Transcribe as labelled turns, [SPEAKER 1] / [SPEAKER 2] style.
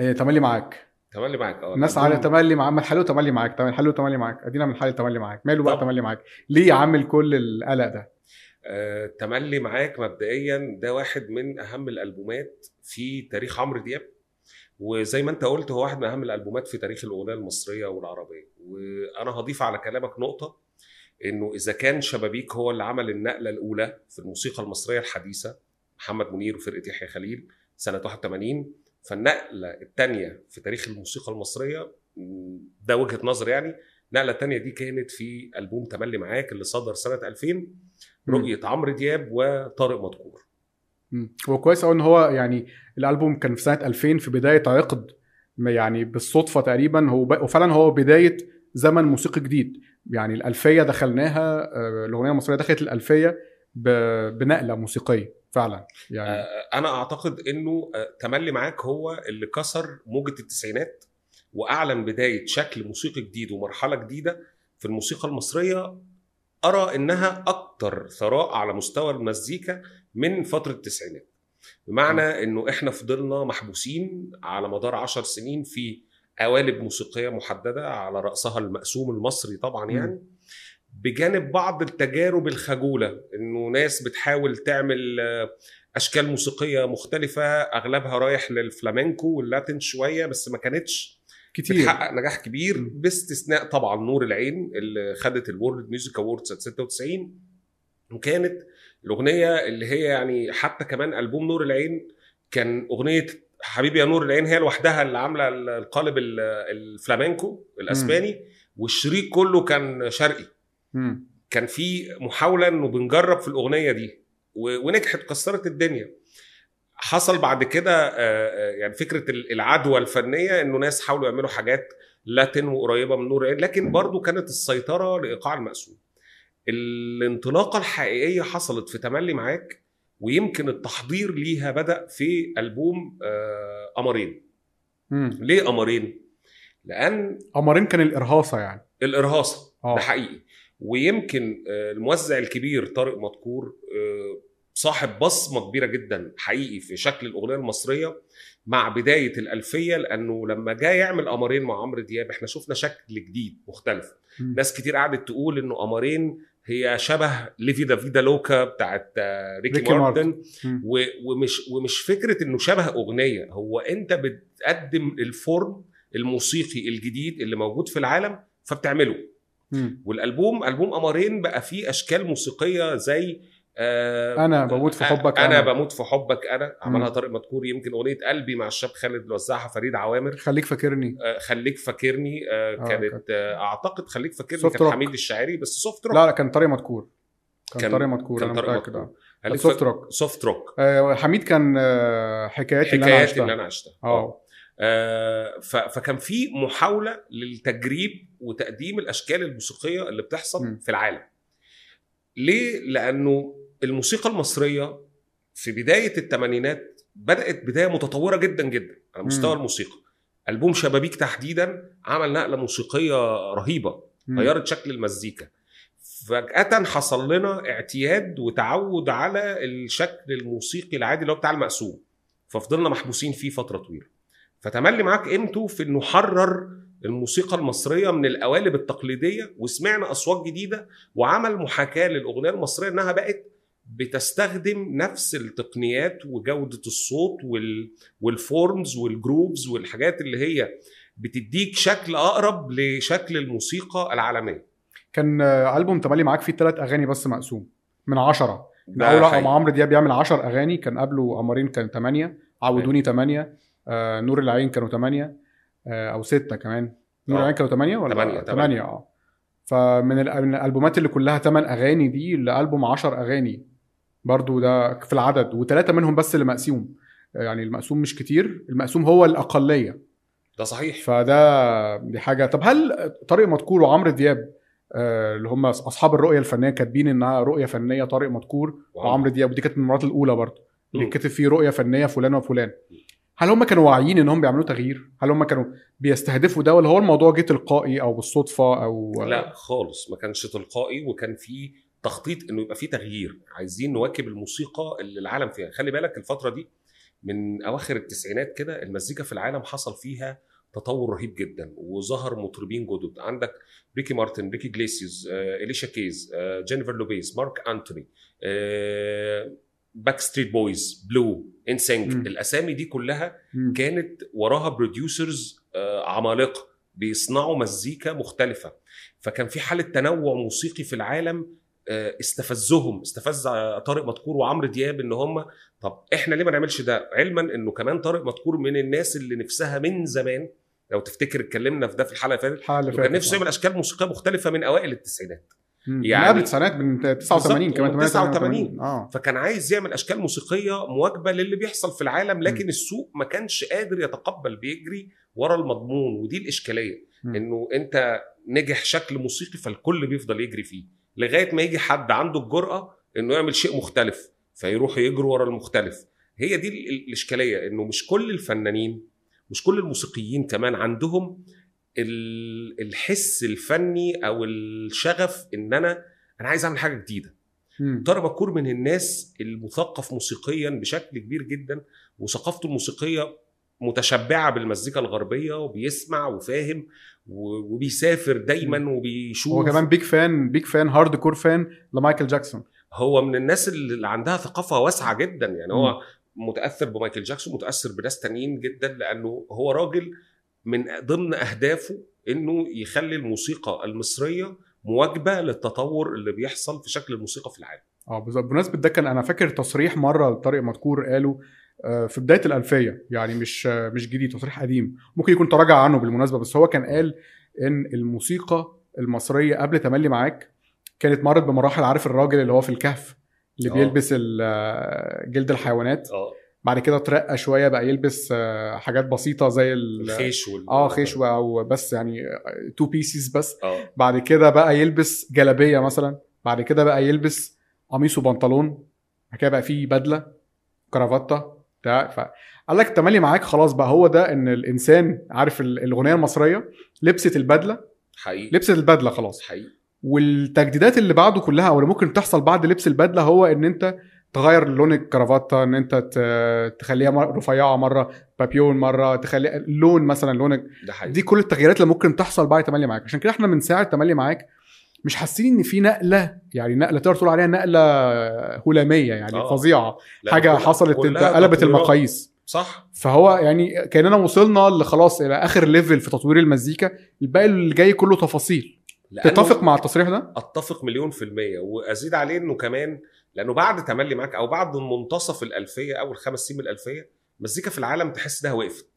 [SPEAKER 1] إيه تملي معاك.
[SPEAKER 2] تملي معاك آه
[SPEAKER 1] الناس على تملي معاك ما تحلو تملي معاك تملي حلو تملي معاك. أدينا من حل تملي معاك. ماله بقى. تملي معاك؟ ليه عامل كل القلق ده؟
[SPEAKER 2] آه، تملي معاك مبدئيا ده واحد من أهم الألبومات في تاريخ عمرو دياب. وزي ما أنت قلت هو واحد من أهم الألبومات في تاريخ الأغنية المصرية والعربية. وأنا هضيف على كلامك نقطة إنه إذا كان شبابيك هو اللي عمل النقلة الأولى في الموسيقى المصرية الحديثة محمد منير وفرقة يحيى خليل سنة 81 فالنقلة الثانية في تاريخ الموسيقى المصرية ده وجهة نظر يعني النقله الثانية دي كانت في ألبوم تملي معاك اللي صدر سنة 2000 رؤية عمرو دياب وطارق مدكور.
[SPEAKER 1] هو كويس قوي إن هو يعني الألبوم كان في سنة 2000 في بداية عقد يعني بالصدفة تقريبا هو. وفعلا هو بداية زمن موسيقي جديد يعني الألفية دخلناها آه، الأغنية المصرية دخلت الألفية. بنقلة موسيقية فعلا يعني.
[SPEAKER 2] آه، أنا أعتقد إنه آه، تملي معاك هو اللي كسر موجة التسعينات وأعلن بداية شكل موسيقي جديد ومرحلة جديدة في الموسيقى المصرية أرى إنها أكتر ثراء على مستوى المزيكا من فترة التسعينات. بمعنى إنه إحنا فضلنا محبوسين على مدار عشر سنين في قوالب موسيقية محددة على رأسها المقسوم المصري طبعا يعني. بجانب بعض التجارب الخجولة إنه ناس بتحاول تعمل آه، أشكال موسيقية مختلفة أغلبها رايح للفلامينكو وال Latin شوية بس ما كانتش
[SPEAKER 1] كتير.
[SPEAKER 2] بتحقق نجاح كبير. باستثناء طبعا نور العين اللي خدت ال World Music Awards سنه 96 وكانت الأغنية اللي هي يعني حتى كمان ألبوم نور العين كان أغنية حبيبي يا نور العين هي لوحدها اللي عاملة القالب ال- الفلامينكو الأسباني والشريك كله كان شرقي.
[SPEAKER 1] مم.
[SPEAKER 2] كان في محاولة إنه بنجرب في الأغنية دي ونجحت كسرت الدنيا. حصل بعد كده آه، آه، يعني فكرة ال- العدوى الفنية إنه ناس حاولوا يعملوا حاجات لاتين وقريبة من نور العين لكن برضو كانت السيطرة لإيقاع المقسوم الانطلاقة الحقيقية حصلت في تملي معاك ويمكن التحضير ليها بدأ في ألبوم آه، قمرين
[SPEAKER 1] مم.
[SPEAKER 2] ليه قمرين لأن
[SPEAKER 1] قمرين كان الإرهاصة يعني. الإرهاصة
[SPEAKER 2] ده حقيقي. ويمكن آه، الموزع الكبير طارق مدكور آه، صاحب بصمة كبيرة جدا حقيقي في شكل الأغنية المصرية مع بداية الألفية لأنه لما جاء يعمل قمرين مع عمرو دياب إحنا شفنا شكل جديد مختلف
[SPEAKER 1] مم.
[SPEAKER 2] ناس كتير قعدت تقول إنه قمرين هي شبه ليفي دا فيدا لوكا بتاعت آه، ريكي,
[SPEAKER 1] ريكي
[SPEAKER 2] مارتن. و- ومش ومش فكرة إنه شبه أغنية هو أنت بتقدم ال form الموسيقي الجديد اللي موجود في العالم فبتعمله
[SPEAKER 1] مم.
[SPEAKER 2] والألبوم ألبوم قمرين بقى فيه أشكال موسيقية زي آه
[SPEAKER 1] أنا بموت في حبك
[SPEAKER 2] أنا,
[SPEAKER 1] أنا.
[SPEAKER 2] بموت في حبك أنا. عملها. طارق مدكور يمكن أغنية قلبي مع الشاب خالد اللي وزعها فريد عوامر.
[SPEAKER 1] خليك فاكرني.
[SPEAKER 2] آه خليك فاكرني. آه
[SPEAKER 1] آه،
[SPEAKER 2] كانت آه أعتقد خليك فاكرني كان
[SPEAKER 1] روك.
[SPEAKER 2] حميد الشاعري بس soft rock
[SPEAKER 1] لا لا كان طارق مدكور. كان,
[SPEAKER 2] كان-
[SPEAKER 1] طارق مدكور
[SPEAKER 2] كان طارق مدكور. soft
[SPEAKER 1] rock
[SPEAKER 2] soft rock
[SPEAKER 1] آه، حميد كان آه، حكايات اللي
[SPEAKER 2] أنا
[SPEAKER 1] عشتها.
[SPEAKER 2] اللي أنا عشتها. آه آه، فكان في محاولة للتجريب وتقديم الأشكال الموسيقية اللي بتحصل
[SPEAKER 1] م.
[SPEAKER 2] في العالم. ليه؟ لأنه الموسيقى المصرية في بداية الثمانينات بدأت بداية متطورة جدا جدا على مستوى
[SPEAKER 1] م.
[SPEAKER 2] الموسيقى. ألبوم شبابيك تحديدا عمل نقلة موسيقية
[SPEAKER 1] رهيبة.
[SPEAKER 2] غيرت شكل المزيكا. فجأة حصل لنا اعتياد وتعود على الشكل الموسيقي العادي اللي هو بتاع المقسوم. ففضلنا محبوسين فيه فترة طويلة. فتملي معاك قيمته في انه حرر الموسيقى المصرية من القوالب التقليدية وسمعنا أصوات جديدة وعمل محاكاة للأغنية المصرية إنها بقت بتستخدم نفس التقنيات وجودة الصوت وال وال forms وال grooves والحاجات اللي هي بتديك شكل أقرب لشكل الموسيقى العالمية.
[SPEAKER 1] كان ألبوم تملي معاك فيه ثلاث أغاني بس مقسوم من عشرة.
[SPEAKER 2] ده
[SPEAKER 1] أول عمرو دياب بيعمل 10 أغاني كان قبله قمرين كان 8 عودوني 8 آه نور العين كانوا 8 آه أو 6 كمان. نور
[SPEAKER 2] آه.
[SPEAKER 1] العين كانوا 8 ولا
[SPEAKER 2] تمانية،
[SPEAKER 1] 8 آه. فمن ال- من الألبومات اللي كلها 8 أغاني دي لألبوم 10 أغاني. برضو ده في العدد وثلاثه منهم بس اللي مقسوم يعني المقسوم مش كتير المقسوم هو الأقلية.
[SPEAKER 2] ده صحيح.
[SPEAKER 1] فده دي حاجة. طب هل طارق مدكور وعمرو دياب آه، اللي هم أصحاب الرؤية الفنية كاتبين إنها رؤية فنية طارق مدكور وعمرو دياب ودي كانت من المرات الأولى برضه اللي. كتب فيه رؤية فنية فلان وفلان. هل هم كانوا واعيين إنهم بيعملوا تغيير؟ هل هم كانوا بيستهدفوا ده؟ ولا هو الموضوع جه تلقائي أو بالصدفة أو
[SPEAKER 2] لا خالص. ما كانش تلقائي وكان في تخطيط إنه يبقى في تغيير. عايزين نواكب الموسيقى اللي العالم فيها. خلي بالك الفترة دي من أواخر التسعينات كده المزيكا في العالم حصل فيها تطور رهيب جدا وظهر مطربين جدد. عندك ريكي مارتن إنريكي إجليسيوس آه، إليشا كيز آه، جينيفر لوبيز مارك أنتوني Backstreet Boys Blue NSYNC
[SPEAKER 1] مم.
[SPEAKER 2] الأسامي دي كلها
[SPEAKER 1] مم.
[SPEAKER 2] كانت وراها producers عمالقة بيصنعوا مزيكا مختلفة فكان في حالة تنوع موسيقي في العالم آه، استفزهم استفز آه، طارق مدكور وعمرو دياب إن هم طب إحنا ليه ما نعملش ده علما إنه كمان طارق مدكور من الناس اللي نفسها من زمان لو تفتكر اتكلمنا في ده في الحلقة اللي فاتت كان نفسه يعمل أشكال موسيقيه مختلفة من أوائل التسعينات. يعني-
[SPEAKER 1] قبل التسعينات من 89
[SPEAKER 2] بالظبط،
[SPEAKER 1] كمان
[SPEAKER 2] من
[SPEAKER 1] 89 آه.
[SPEAKER 2] فكان عايز يعمل أشكال موسيقية مواكبة للي بيحصل في العالم لكن
[SPEAKER 1] م.
[SPEAKER 2] السوق ما كانش قادر يتقبل بيجري ورا المضمون. ودي الإشكالية
[SPEAKER 1] م.
[SPEAKER 2] إنه أنت نجح شكل موسيقي فالكل بيفضل يجري فيه لغاية ما يجي حد عنده الجرأة إنه يعمل شيء مختلف فيروح يجروا ورا المختلف. هي دي ال- ال- الإشكالية إنه مش كل الفنانين مش كل الموسيقيين كمان عندهم الحس الفني أو الشغف إن أنا أنا عايز أعمل حاجة جديدة.
[SPEAKER 1] مم.
[SPEAKER 2] طارق مكور من الناس المثقف موسيقيا بشكل كبير جدا وثقافته الموسيقية متشبعة بالمزيكا الغربية وبيسمع وفاهم وبيسافر دايما وبيشوف.
[SPEAKER 1] هو كمان big fan big fan hardcore fan لمايكل جاكسون.
[SPEAKER 2] هو من الناس اللي عندها ثقافة واسعة جدا يعني هو متأثر بمايكل جاكسون متأثر بناس تانيين جدا لأنه هو راجل من ضمن أهدافه إنه يخلي الموسيقى المصرية مواكبة للتطور اللي بيحصل في شكل الموسيقى في العالم.
[SPEAKER 1] آه بالظبط. بمناسبة ده كان أنا فاكر تصريح مرة لطارق مدكور قاله آه، في بداية الألفية يعني مش مش جديد تصريح قديم. ممكن يكون تراجع عنه بالمناسبة بس هو كان قال إن الموسيقى المصرية قبل تملي معاك كانت مرت بمراحل عارف الراجل اللي هو في الكهف اللي
[SPEAKER 2] آه.
[SPEAKER 1] بيلبس آه، جلد الحيوانات؟
[SPEAKER 2] آه.
[SPEAKER 1] بعد كده اترقى شوية بقى يلبس آه، حاجات بسيطة زي ال-
[SPEAKER 2] الخيش وال...
[SPEAKER 1] آه خيش أو بس يعني two pieces بس.
[SPEAKER 2] آه.
[SPEAKER 1] بعد كده بقى يلبس جلابية مثلا. بعد كده بقى يلبس قميص وبنطلون. بعد كده بقى فيه بدلة كرافته بتاع. فقال لك تملي معاك خلاص بقى. هو ده إن الإنسان عارف ال- الأغنية المصرية؟ لبست البدلة.
[SPEAKER 2] حقيقي.
[SPEAKER 1] لبست البدلة خلاص.
[SPEAKER 2] حقيقي.
[SPEAKER 1] والتجديدات اللي بعده كلها أو اللي ممكن تحصل بعد لبس البدلة هو إن أنت تغير لون الكرافته إن أنت تخليها رفيعة مرة بابيون مرة تخليها اللون مثلا لون
[SPEAKER 2] ده حقيقي.
[SPEAKER 1] دي كل التغييرات اللي ممكن تحصل بعد تملي معاك. عشان كده إحنا من ساعة تملي معاك مش حاسين إن في نقلة يعني نقلة تقدر تقول عليها نقلة هلامية يعني
[SPEAKER 2] آه. فظيعة.
[SPEAKER 1] حاجة
[SPEAKER 2] كل-
[SPEAKER 1] حصلت أنت
[SPEAKER 2] كلها
[SPEAKER 1] قلبت. المقاييس.
[SPEAKER 2] صح.
[SPEAKER 1] فهو يعني كاننا وصلنا لخلاص إلى آخر ليفل في تطوير المزيكا. الباقي اللي جاي كله تفاصيل. تتفق مع التصريح ده؟
[SPEAKER 2] أتفق مليون في المية. وأزيد عليه إنه كمان لأنه بعد تملي معاك أو بعد منتصف الالفية اول خمس سنين من الالفية مزيكا في العالم تحس انها وقفت.